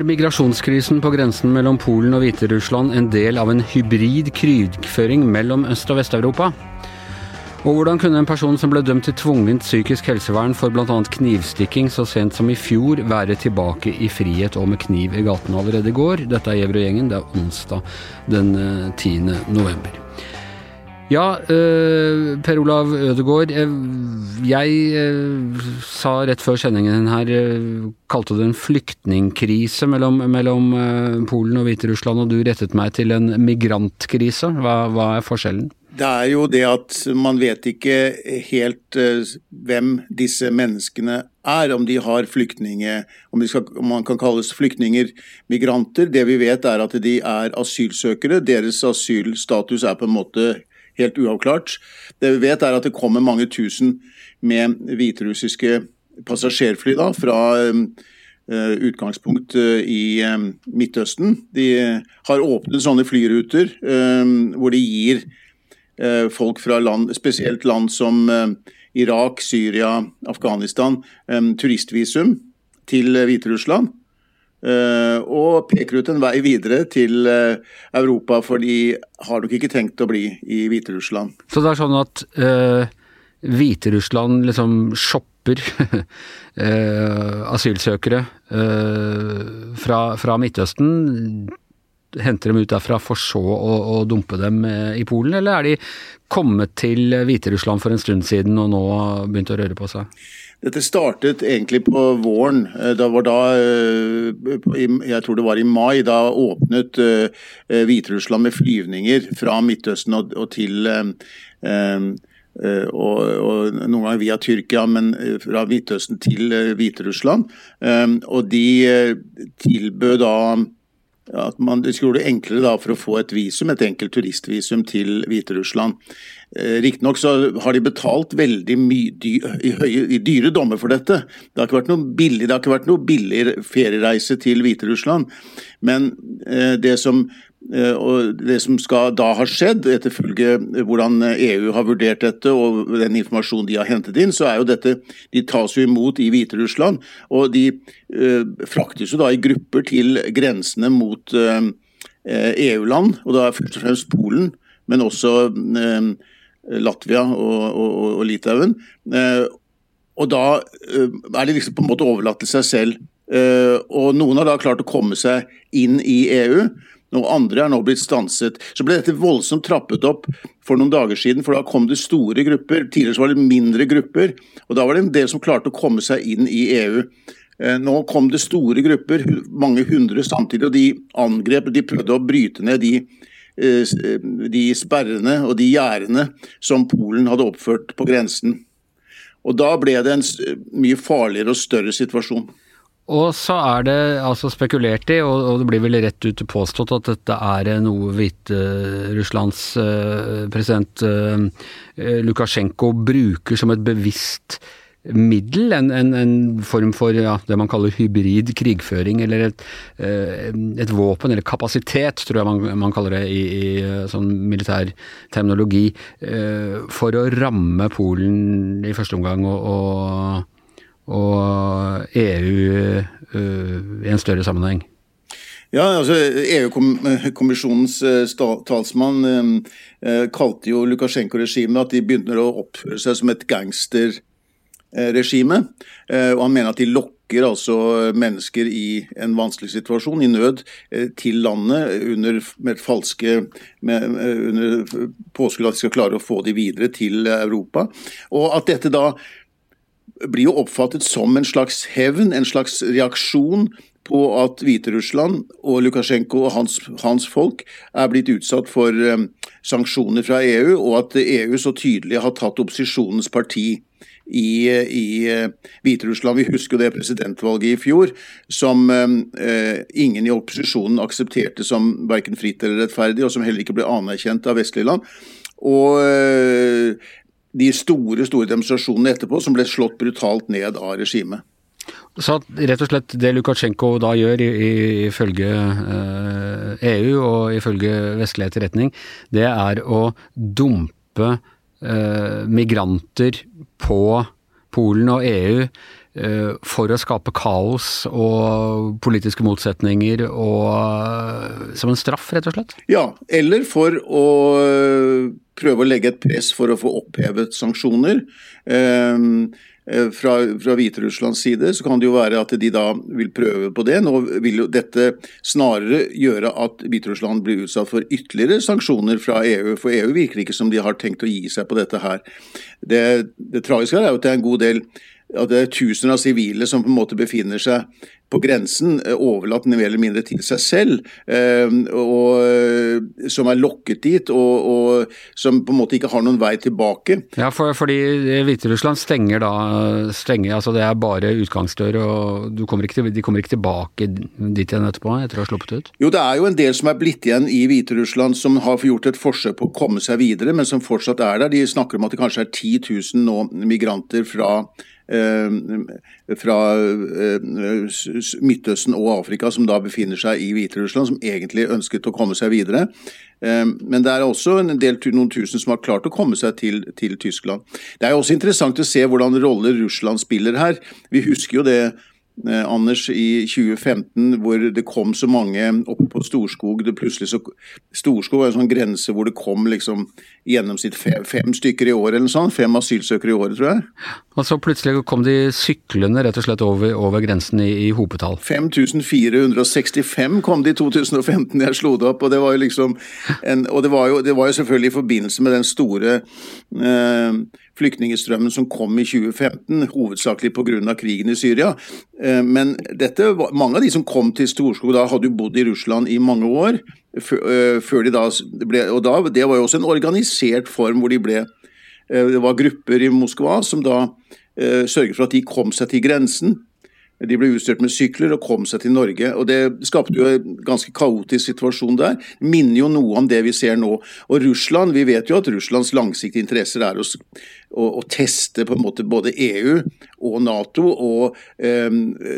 Er migrasjonskrisen på grensen mellom Polen og Hviterussland en del av en hybrid krigføring mellom Øst- og Vest-Europa? Og hvordan kunne en person som ble dømt til tvungent psykisk helsevern for bl.a. knivstikking så sent som i fjor, være tilbake i frihet og med kniv i gatene allerede i går? Dette er Gjevrøy-gjengen. Det er onsdag den 10. Eh, november. Ja, uh, Per Olav Ødegaard. Jeg uh, sa rett før sendingen her, uh, kalte det en flyktningkrise mellom, mellom Polen og Hviterussland, og du rettet meg til en migrantkrise. Hva, hva, er forskjellen? Det er jo det at man vet ikke helt hvem disse menneskene er, om de har flyktninger, om, skal, om man kan kalles flyktninger, migranter. Det vi vet er at de er asylsøkere. Deres asylstatus er på en måte helt uavklart. Det vi vet er at det kommer mange tusen med hviterussiske passasjerfly da, fra uh, utgangspunkt uh, i um, Midtøsten. De har åpnet sånne flyruter um, hvor de gir uh, folk fra land, spesielt land som Irak, Syria, Afghanistan, um, turistvisum til Hviterussland. Uh, og peker ut en vei videre til uh, Europa, for de har nok ikke tenkt å bli i Hviterussland. Så det er sånn at uh, Hviterussland liksom shopper asylsøkere fra, fra, Midtøsten? Henter dem ut derfra for så å, å dumpe dem i Polen, eller er de kommet til Hviterussland for en stund siden og nå begynt å røre på seg? Dette startet egentlig på våren. Det da var da, eh, jeg tror det var i mai, da åpnet eh, Hviterussland med flyvninger fra Midtøsten og, til og, og, noen ganger via Tyrkia, men fra Midtøsten til Hviterussland. Og de tilbød da at man skulle gjøre det enklere for å få et visum, et enkelt turistvisum til Hviterussland. Eh, riktignok så har de betalt veldig mye dy, i, høye, i dyre dommer for dette. Det har ikke vært noen billig, det har ikke vært noe billig feriereise til Hviterussland. Men eh, det som Eh, og Det som skal da ha skjedd, etterfølge hvordan EU har vurdert dette og den informasjonen de har hentet inn, så er jo dette De tas jo imot i Hviterussland, og de eh, fraktes jo da i grupper til grensene mot eh, EU-land, og da først og fremst Polen, men også uh, Latvia og, og, og Litauen. og da er de liksom på en måte overlatt til seg selv. og noen har da klart å komme seg inn i EU. Og andre er nå blitt stanset. Så ble dette voldsomt trappet opp for noen dager siden, for da kom det store grupper. Tidligere var det mindre grupper, og da var det en del som klarte å komme seg inn i EU. Eh, nå kom det store grupper, mange hundre samtidig, og de angrep, de prøvde å bryte ned de, eh, de sperrene og de gjerdene som Polen hadde oppført på grensen. Og Da ble det en mye farligere og større situasjon. Og så er det altså spekulert i, og, det blir vel rett ut påstått, at dette er noe Hviterusslands president Lukasjenko bruker som et bevisst middel, en, en, en form for ja, det man kaller hybrid krigføring, eller et, uh, et, våpen, eller kapasitet, tror jeg man, man kaller det i, i sånn militær terminologi, for å ramme Polen i første omgang og, og og EU eh, i en større sammenheng? Ja, altså EU-kommisjonens eh, talsmann eh, kalte jo Lukasjenko-regimet at de begynner å oppføre seg som et gangsterregime. Og han mener at de lokker altså mennesker i en vanskelig situasjon, i nød, til landet under, med falske, med, under påskudd at de skal klare å få de videre til Europa. Og at dette da blir jo oppfattet som en slags hevn, en slags reaksjon på at Hviterussland og Lukasjenko og hans, hans, folk er blitt utsatt for sanksjoner fra EU, og at EU så tydelig har tatt opposisjonens parti i, i uh, Hviterussland. Vi husker det presidentvalget i fjor, som eh, ingen i opposisjonen aksepterte som verken fritt eller rettferdig, og som heller ikke ble anerkjent av vestlige land. Og eh, de store store demonstrasjonene etterpå, som ble slått brutalt ned av regimet. Så rett og slett det Lukasjenko da gjør, ifølge EU eh, e og ifølge vestlig etterretning, det er å dumpe eh, migranter på Polen og EU eh, for å skape kaos og politiske motsetninger og som en straff, rett og slett? Ja, eller for å prøve å legge et press for å få opphevet sanksjoner. Um, fra, fra Hviterusslands side så kan det jo være at de da vil prøve på det. Nå vil jo dette snarere gjøre at Hviterussland blir utsatt for ytterligere sanksjoner fra EU. For EU virker ikke som de har tenkt å gi seg på dette her. Det, det tragiske er jo at det er en god del at det er tusener av sivile som på en måte befinner seg på grensen, eh, overlatt mer eller mindre til seg selv, eh, og eh, som er lokket dit, og, og, som på en måte ikke har noen vei tilbake. Ja, for, fordi Hviterussland stenger da stenger, altså Det er bare utgangsdør, og kommer ikke, de kommer ikke tilbake dit igjen etterpå, etter å ha sluppet ut? Jo, det er jo en del som er blitt igjen i Hviterussland som har gjort et forsøk på å komme seg videre, men som fortsatt er der. De snakker om at det kanskje er 10 000 nå migranter fra Eh, fra eh, Midtøsten og Afrika som da befinner seg i Hviterussland, som egentlig ønsket å komme seg videre. Eh, men det er også en del, noen tusen som har klart å komme seg til, til Tyskland. Det er jo også interessant å se hvordan rolle Russland spiller her. Vi husker jo det Eh, Anders, i 2015 hvor det kom så mange opp på Storskog. det plutselig så, Storskog var en sånn grense hvor det kom liksom gjennomsnitt fem, fem stykker i året, eller sånn, fem asylsøkere i året, tror jeg. Og så plutselig kom de syklende rett og slett over, over grensen i, i hopetall? 5465 kom de i 2015, jeg slo det opp. Og det var jo liksom en, og det var jo, det var jo selvfølgelig i forbindelse med den store eh, flyktningstrømmen som kom i 2015, hovedsakelig pga. krigen i Syria. Eh, men dette, mange av de som kom til Storskog da, hadde jo bodd i Russland i mange år. Eh, før de da ble, og da, Det var jo også en organisert form hvor de ble eh, Det var grupper i Moskva som da sørget for at de kom seg til grensen. De ble utstyrt med sykler og kom seg til Norge. og Det skapte jo en ganske kaotisk situasjon der. Minner jo noe om det vi ser nå. Og Russland, Vi vet jo at Russlands langsiktige interesser er å, å, teste på en måte både EU og Nato og eh,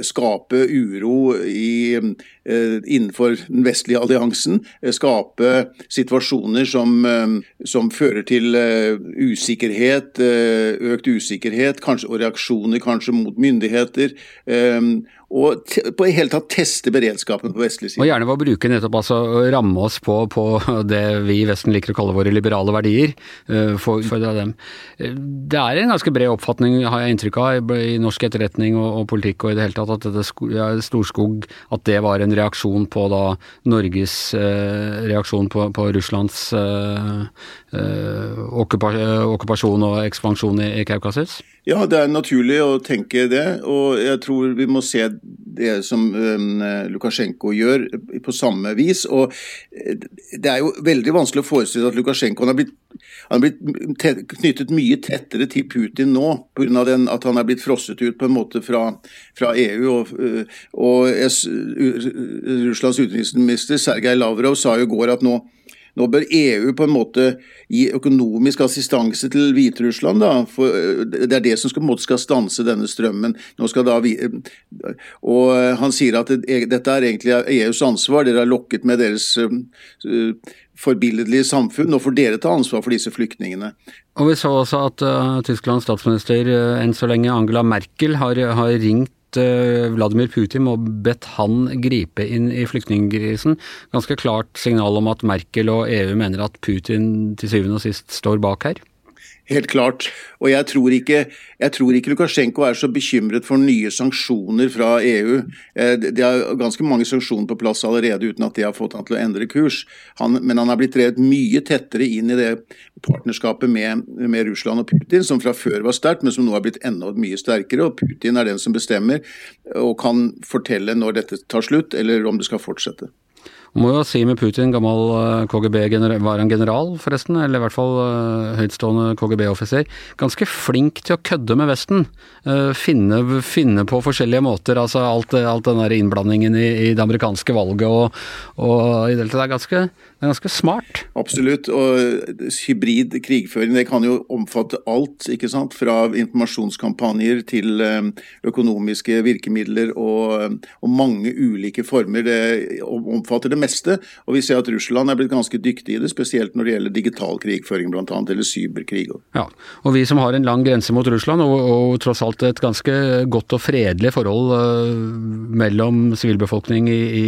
skape uro i, eh, innenfor den vestlige alliansen. Eh, skape situasjoner som, eh, som fører til eh, usikkerhet, eh, økt usikkerhet kanskje, og reaksjoner kanskje mot myndigheter. Eh, og på i hele tatt teste beredskapen på vestlig side. Og gjerne ved å bruke nettopp altså ramme oss på, på, det vi i Vesten liker å kalle våre liberale verdier. Uh, for, for dem. Det er en ganske bred oppfatning, har jeg inntrykk av, i norsk etterretning og, og politikk og i det hele tatt, at dette ja, Storskog at det var en reaksjon på da Norges eh, reaksjon på, på Russlands uh, okkupasjon og ekspansjon i, i Kaukasus? Ja, det er naturlig å tenke det, og jeg tror vi må se det som um, Lukasjenko gjør, på samme vis. Og eh, det er jo veldig vanskelig å forestille seg at Lukasjenko har blitt, han har blitt knyttet mye tettere til Putin nå, pga. at han er blitt frosset ut på en måte fra, fra EU. Og, eh, og Russlands utenriksminister Sergej Lavrov sa jo i går at nå nå bør EU på en måte gi økonomisk assistanse til Hviterussland. for eh, Det er det som skal, skal stanse denne strømmen. Da, og eh, Han sier at det, dette er egentlig EUs ansvar. Dere har lokket med deres uh, forbilledlige samfunn. Nå får dere ta ansvar for disse flyktningene. Og Vi så også at uh, Tysklands statsminister uh, enn så lenge Angela Merkel har, har ringt Eh, Vladimir Putin og bedt han gripe inn i flyktningkrisen. Ganske klart signal om at Merkel og EU mener at Putin til syvende og sist står bak her? Helt klart. Og jeg tror, ikke, jeg ikke Lukasjenko er så bekymret for nye sanksjoner fra EU. De det er ganske mange sanksjoner på plass allerede uten at de har fått han til å endre kurs. Han, men han har blitt drevet mye tettere inn i det partnerskapet med, med, Russland og Putin, som fra før var sterkt, men som nå har blitt enda mye sterkere. Og Putin er den som bestemmer og kan fortelle når dette tar slutt, eller om det skal fortsette. Må jo si med Putin, gammel eh, KGB var han general forresten, eller i hvert fall uh, høytstående KGB-offiser. Ganske flink til å kødde med Vesten. Uh, finne, finne, på forskjellige måter. altså Alt, alt den der innblandingen i, i, det amerikanske valget og, og i det hele tatt. Det er ganske, Det er ganske smart. Absolutt. Og hybrid krigføring det kan jo omfatte alt. ikke sant? Fra informasjonskampanjer til eh, økonomiske virkemidler og, og mange ulike former. Det omfatter det meste. Og vi ser at Russland er blitt ganske dyktig i det, spesielt når det gjelder digital krigføring bl.a., eller cyberkrig. Ja, og vi som har en lang grense mot Russland, og, og tross alt et ganske godt og fredelig forhold uh, mellom sivilbefolkning i, i,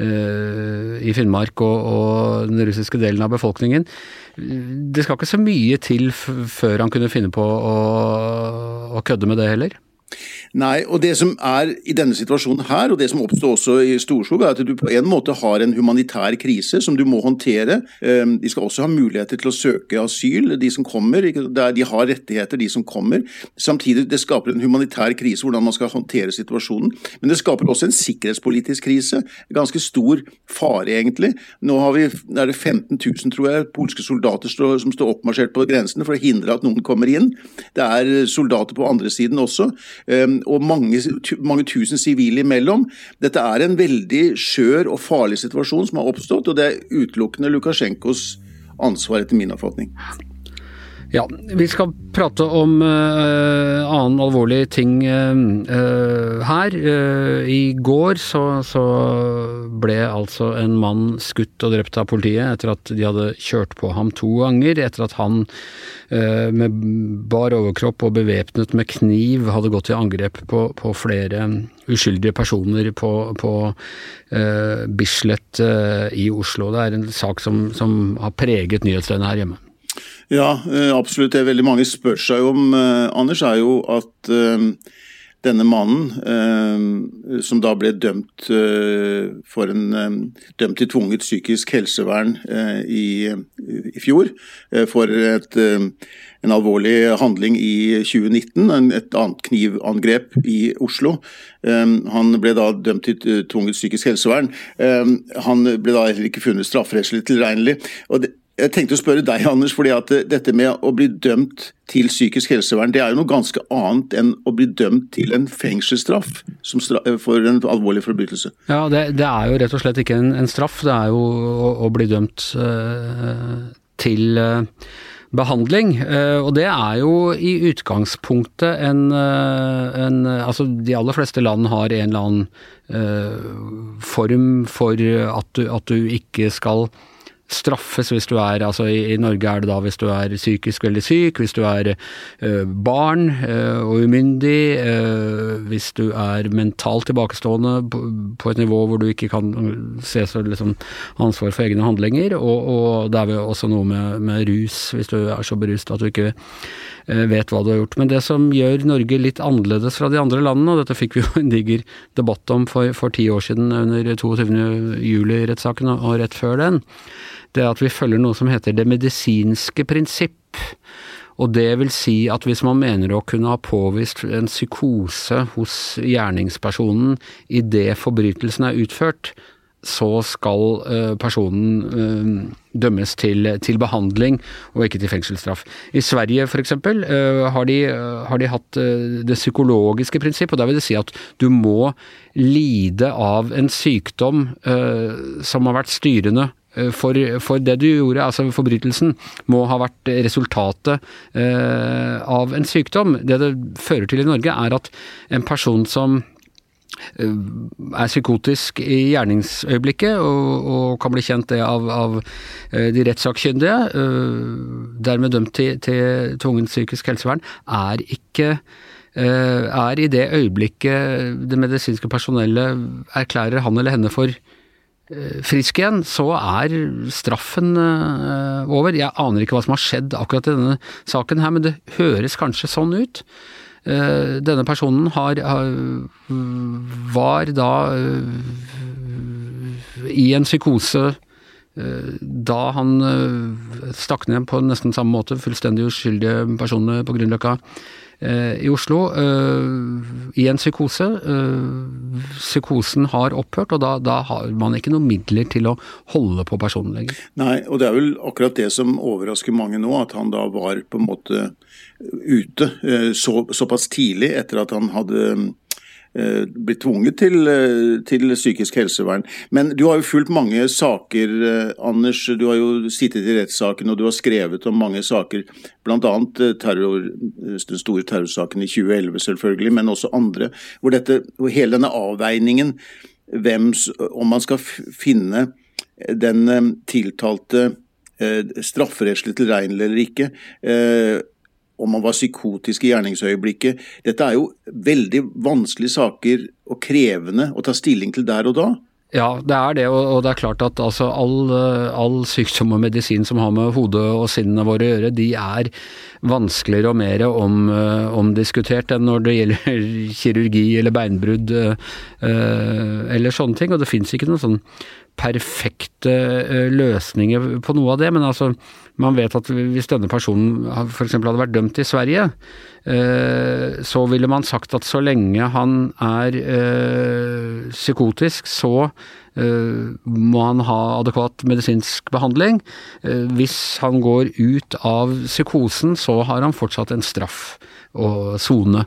i Finnmark og, og den russiske delen av befolkningen. Det skal ikke så mye til før han kunne finne på å, å kødde med det heller? Nei, og det som er i denne situasjonen her, og det som oppstår også i Storskog, er at du på en måte har en humanitær krise som du må håndtere. Ehm, de skal også ha muligheter til å søke asyl, de som kommer. De har rettigheter, de som kommer. Samtidig, det skaper en humanitær krise, hvordan man skal håndtere situasjonen. Men det skaper også en sikkerhetspolitisk krise. Ganske stor fare, egentlig. Nå har vi, er det 15 000, tror jeg, polske soldater som står oppmarsjert på grensene for å hindre at noen kommer inn. Det er soldater på andre siden også. Ehm, og mange, mange tusen sivile imellom. Dette er en veldig skjør og farlig situasjon som har oppstått, og det er utelukkende Lukasjenkos ansvar, etter min oppfatning. Ja, vi skal prate om uh, annen alvorlig ting uh, her. Uh, I går så, så, ble altså en mann skutt og drept av politiet etter at de hadde kjørt på ham to ganger. Etter at han med bar overkropp og bevæpnet med kniv hadde gått til angrep på, på flere uskyldige personer på, på Bislett i Oslo. Det er en sak som, som har preget nyhetsdøgnet her hjemme. Ja, eh, absolutt. Det veldig mange spør seg om, eh, Anders, er jo at uh, denne mannen, som da ble dømt for en dømt til tvunget psykisk helsevern i, i, fjor, for et, en alvorlig handling i 2019, et annet knivangrep i Oslo. Han ble da dømt til tvunget psykisk helsevern. Han ble da heller ikke funnet strafferettslig tilregnelig. og det, jeg tenkte å spørre deg, Anders, fordi at dette med å bli dømt til psykisk helsevern, det er jo noe ganske annet enn å bli dømt til en fengselsstraff for en alvorlig forbrytelse. Ja, det, det, er jo rett og slett ikke en, en straff, det er jo å, å bli dømt øh, til øh, behandling. Og det er jo i utgangspunktet en, en, Altså, de aller fleste land har en eller annen form for at du, at du ikke skal straffes hvis du er altså i, i, Norge er det da hvis du er psykisk veldig syk, hvis du er øh, barn øh, og umyndig, øh, hvis du er mentalt tilbakestående på, på, et nivå hvor du ikke kan se så liksom, ansvar for egne handlinger, og, og det er vel også noe med, med, rus, hvis du er så berust at du ikke vet hva du har gjort. Men det som gjør Norge litt annerledes fra de andre landene, og dette fikk vi jo en diger debatt om for, for ti år siden under 22. juli-rettssaken og rett før den, det er at vi følger noe som heter det medisinske prinsipp. Og det vil si at hvis man mener å kunne ha påvist en psykose hos gjerningspersonen idet forbrytelsen er utført, så skal uh, personen uh, dømmes til, til, behandling og ikke til fengselsstraff. I Sverige f.eks. Uh, har, har de hatt det psykologiske prinsipp, og da vil det si at du må lide av en sykdom som har vært styrende Eh, for, for, det du gjorde, altså forbrytelsen, må ha vært resultatet eh, av en sykdom. Det det fører til i Norge, er at en person som eh, er psykotisk i gjerningsøyeblikket, og, og kan bli kjent det av, av eh, de rettssakkyndige, dermed dømt til, til tvungent psykisk helsevern, er ikke er i det øyeblikket det medisinske personellet erklærer han eller henne for Eh, frisk igjen, så er straffen eh, over. Jeg aner ikke hva som har skjedd akkurat i denne saken her, men det høres kanskje sånn ut. Eh, denne personen har, var da i en psykose da han stakk ned på nesten samme måte fullstendig uskyldige personer på Grünerløkka Eh, i Oslo eh, i en psykose. Eh, psykosen har opphørt, og da, da, har man ikke noen midler til å holde på personen lenger. Nei, og det er vel akkurat det som overrasker mange nå, at han da var på en måte ute så, såpass tidlig etter at han hadde eh, blir tvunget til, eh, til, psykisk helsevern. Men du har jo fulgt mange saker, Anders. Du har jo sittet i rettssaken og du har skrevet om mange saker. Bl.a. Terror, den store terrorsaken i 2011 selvfølgelig, men også andre. Hvor, dette, hvor hele denne avveiningen hvem, om man skal finne den tiltalte strafferettslig tilregnelig eller ikke om man var psykotisk i gjerningsøyeblikket. Dette er jo veldig vanskelige saker og krevende å ta stilling til der og da. Ja, det er det, og det er klart at altså, all, all, sykdom og medisin som har med hodet og sinnene våre å gjøre, de er vanskeligere og mer om, omdiskutert enn når det gjelder kirurgi eller beinbrudd uh, eller sånne ting. Og det fins ikke noen sånn perfekte løsninger på noe av det, men altså man vet at hvis denne personen f.eks. hadde vært dømt i Sverige, eh, så ville man sagt at så lenge han er eh, psykotisk, så eh, må han ha adekvat medisinsk behandling. Hvis han går ut av psykosen, så har han fortsatt en straff å sone.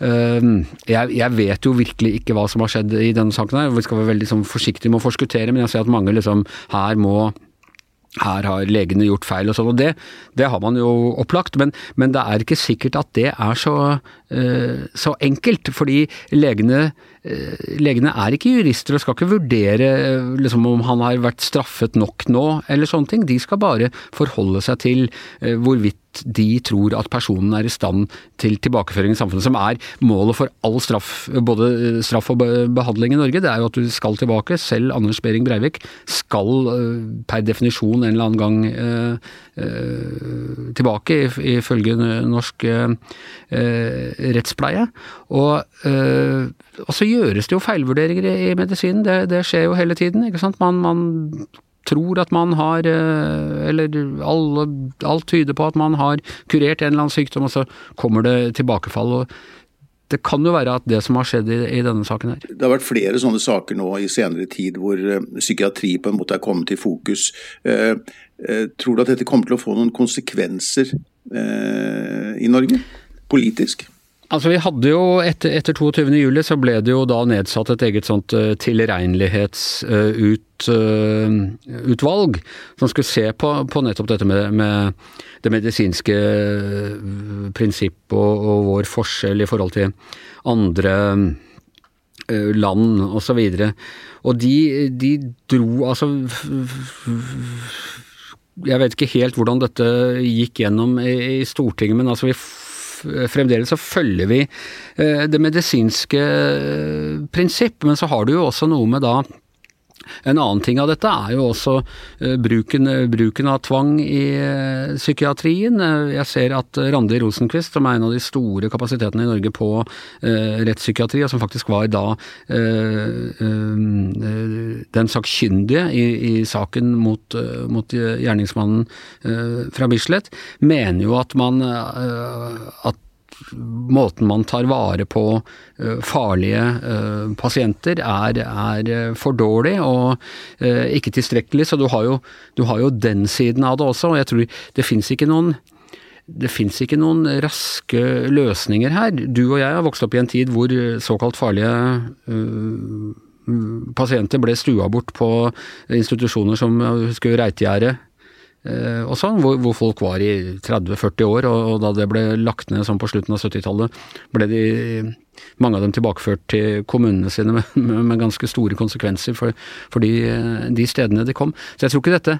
Jeg, vet jo virkelig ikke hva som har skjedd i denne saken her. Vi skal være veldig sånn, forsiktige med å forskuttere, men jeg ser at mange liksom her må her har legene gjort feil og sånn, og det, det, har man jo opplagt, men, men, det er ikke sikkert at det er så, uh, så enkelt. Fordi legene, legene, er ikke jurister og skal ikke vurdere uh, liksom, om han har vært straffet nok nå, eller sånne ting. De skal bare forholde seg til hvorvidt de tror at personen er i stand til tilbakeføring i samfunnet, som er målet for all straff, både straff og behandling i Norge. Det er jo at du skal tilbake. Selv Anders Behring Breivik skal per definisjon en eller annen gang eh, eh, tilbake, ifølge norsk eh, rettspleie. Og, og, så gjøres det jo feilvurderinger i, medisinen, det, det, skjer jo hele tiden. ikke sant? Man, man tror at man har Eller alle, alt tyder på at man har kurert en eller annen sykdom, og så kommer det tilbakefall. og det kan jo være at det som har skjedd i, i, denne saken her. Det har vært flere sånne saker nå i senere tid hvor uh, psykiatri på en måte er kommet i fokus. Uh, tror du at dette kommer til å få noen konsekvenser i Norge, politisk? Altså Vi hadde jo etter, etter 22.07 så ble det jo da nedsatt et eget sånt uh, tilregnelighetsutvalg uh, som skulle se på, på nettopp dette med, med, det medisinske prinsipp og, og, vår forskjell i forhold til andre land osv. Og, så og de, de dro altså Jeg vet ikke helt hvordan dette gikk gjennom i, i Stortinget, men altså vi fremdeles så følger vi eh, det medisinske eh, prinsipp, men så har du jo også noe med da en annen ting av dette er jo også uh, bruken, bruken, av tvang i uh, psykiatrien. Jeg ser at Randi Rosenquist, som er en av de store kapasitetene i Norge på rettspsykiatri, og som faktisk var da den sakkyndige i, i, saken mot, mot gjerningsmannen fra Bislett, mener jo at man at måten man tar vare på uh, farlige uh, pasienter er, er uh, for dårlig og ikke tilstrekkelig. Så du har, jo, du har, jo, den siden av det også, og jeg tror det fins ikke noen det fins ikke noen raske løsninger her. Du og jeg har vokst opp i en tid hvor såkalt farlige pasienter ble stua bort på institusjoner som husker Reitgjerdet Eh, og sånn, hvor, hvor, folk var i 30-40 år, og, og, da det ble lagt ned sånn på slutten av 70-tallet, ble de mange av dem tilbakeført til kommunene sine med, med, ganske store konsekvenser for, for de, de, stedene de kom. Så jeg tror ikke dette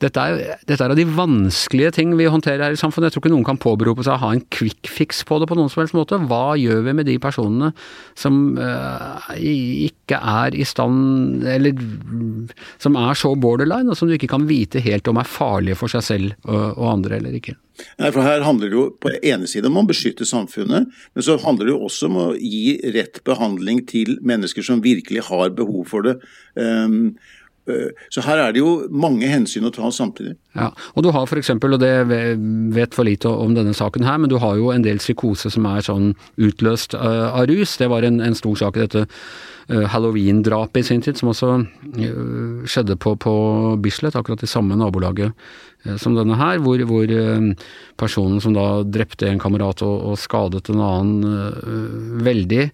dette er, dette er, av de vanskelige ting vi håndterer her i samfunnet. Jeg tror ikke noen kan påberope seg å ha en quick fix på det på noen som helst måte. Hva gjør vi med de personene som uh, ikke er i stand Eller som er så borderline, og som du ikke kan vite helt om er farlige for seg selv og, og andre eller ikke? Nei, for Her handler det jo på ene side om å beskytte samfunnet, men så handler det jo også om å gi rett behandling til mennesker som virkelig har behov for det. Um, Så her er det jo mange hensyn å ta samtidig. Ja, og du har f.eks., og det vet for lite om denne saken her, men du har jo en del psykose som er sånn utløst av rus. Det var en, en stor sak i dette halloween-drapet i sin tid, som også skjedde på, på Bislett, akkurat i samme nabolaget som denne her, hvor, hvor, personen som da drepte en kamerat og, og skadet en annen veldig,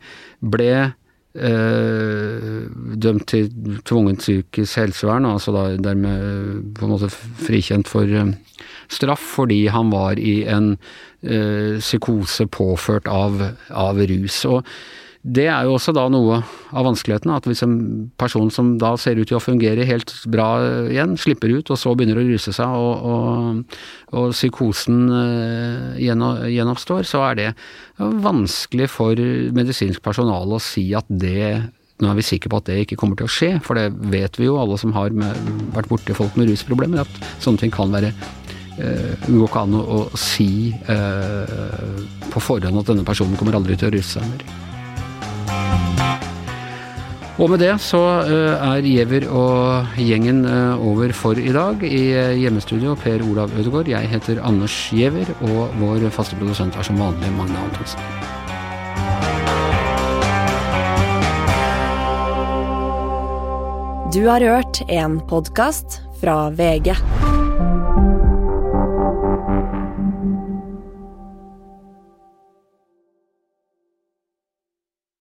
ble eh, dømt til tvungent psykisk helsevern, altså da dermed på en måte frikjent for eh, straff fordi han var i en eh, psykose påført av, av rus. Og det er jo også da noe av vanskeligheten, at hvis en person som da ser ut til å fungere helt bra igjen, slipper ut og så begynner å ruse seg og, og, og psykosen uh, gjenoppstår, så er det vanskelig for medisinsk personale å si at det nå er vi sikre på at det ikke kommer til å skje, for det vet vi jo alle som har med, vært borti folk med rusproblemer, at sånne ting kan være det går ikke an å si eh, på forhånd at denne personen kommer aldri til å ruse seg mer. Og med det så eh, er Giæver og gjengen eh, over for i dag. I eh, hjemmestudio Per Olav Ødegaard. Jeg heter Anders Giæver, og vår faste produsent er som vanlig Magne Antonsen. Du har hørt en podkast fra VG.